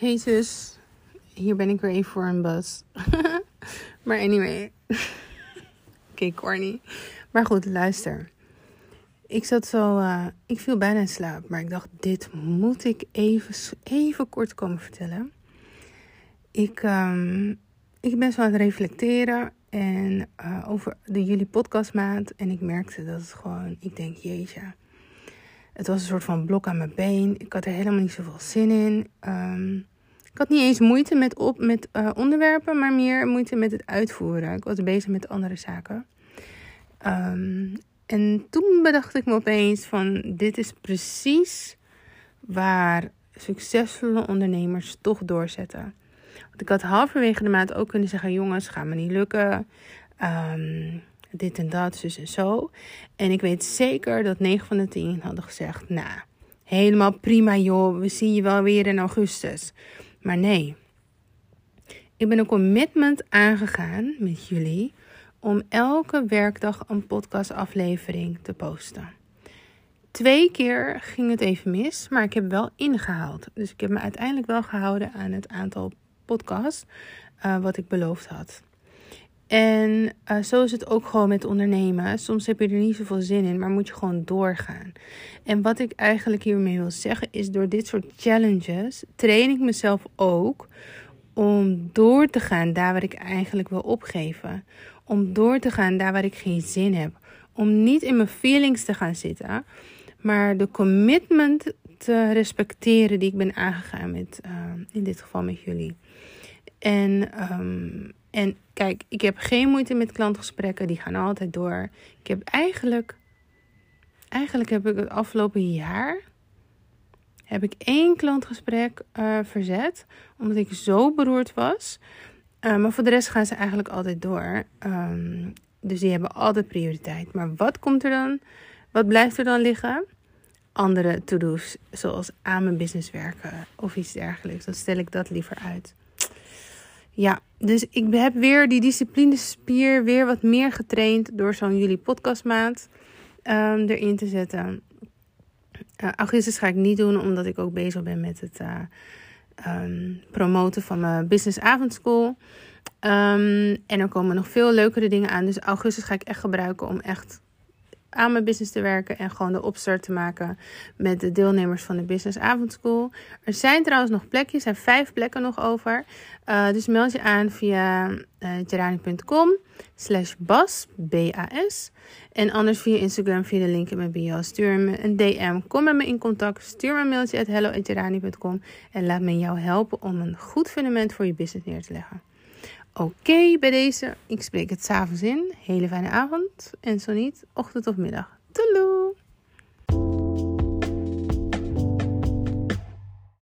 Hey zus, hier ben ik weer even voor een bus. maar anyway. Oké, corny. Maar goed, luister. Ik zat zo, uh, ik viel bijna in slaap, maar ik dacht, dit moet ik even, even kort komen vertellen. Ik, um, ik ben zo aan het reflecteren en uh, over de jullie podcastmaand en ik merkte dat het gewoon, ik denk, jeetje. Het was een soort van blok aan mijn been. Ik had er helemaal niet zoveel zin in. Um, ik had niet eens moeite met, op, met uh, onderwerpen, maar meer moeite met het uitvoeren. Ik was bezig met andere zaken. Um, en toen bedacht ik me opeens van dit is precies waar succesvolle ondernemers toch doorzetten. Want ik had halverwege de maand ook kunnen zeggen: jongens, gaat me niet lukken. Um, dit en dat, zus en zo. En ik weet zeker dat 9 van de 10 hadden gezegd: nou, helemaal prima joh, we zien je wel weer in augustus. Maar nee, ik ben een commitment aangegaan met jullie om elke werkdag een podcastaflevering te posten. Twee keer ging het even mis, maar ik heb wel ingehaald. Dus ik heb me uiteindelijk wel gehouden aan het aantal podcasts uh, wat ik beloofd had. En uh, zo is het ook gewoon met ondernemen. Soms heb je er niet zoveel zin in, maar moet je gewoon doorgaan. En wat ik eigenlijk hiermee wil zeggen is: door dit soort challenges train ik mezelf ook om door te gaan daar waar ik eigenlijk wil opgeven. Om door te gaan daar waar ik geen zin heb. Om niet in mijn feelings te gaan zitten, maar de commitment te respecteren die ik ben aangegaan met, uh, in dit geval met jullie. En, um, en kijk, ik heb geen moeite met klantgesprekken, die gaan altijd door. Ik heb eigenlijk, eigenlijk heb ik het afgelopen jaar, heb ik één klantgesprek uh, verzet, omdat ik zo beroerd was. Uh, maar voor de rest gaan ze eigenlijk altijd door. Um, dus die hebben altijd prioriteit. Maar wat komt er dan? Wat blijft er dan liggen? Andere to-do's, zoals aan mijn business werken of iets dergelijks. Dan stel ik dat liever uit. Ja, dus ik heb weer die disciplinespier weer wat meer getraind door zo'n jullie podcastmaand um, erin te zetten. Uh, augustus ga ik niet doen, omdat ik ook bezig ben met het uh, um, promoten van mijn business avondschool. Um, en er komen nog veel leukere dingen aan. Dus augustus ga ik echt gebruiken om echt aan mijn business te werken en gewoon de opstart te maken met de deelnemers van de Business Avondschool. Er zijn trouwens nog plekjes, er zijn vijf plekken nog over. Uh, dus meld je aan via uh, slash bas, B-A-S. En anders via Instagram via de link in mijn bio. Stuur me een DM, kom met me in contact, stuur me een mailtje at hello.jerani.com en laat me jou helpen om een goed fundament voor je business neer te leggen. Oké, bij deze. Ik spreek het s'avonds in. Hele fijne avond. En zo niet, ochtend of middag.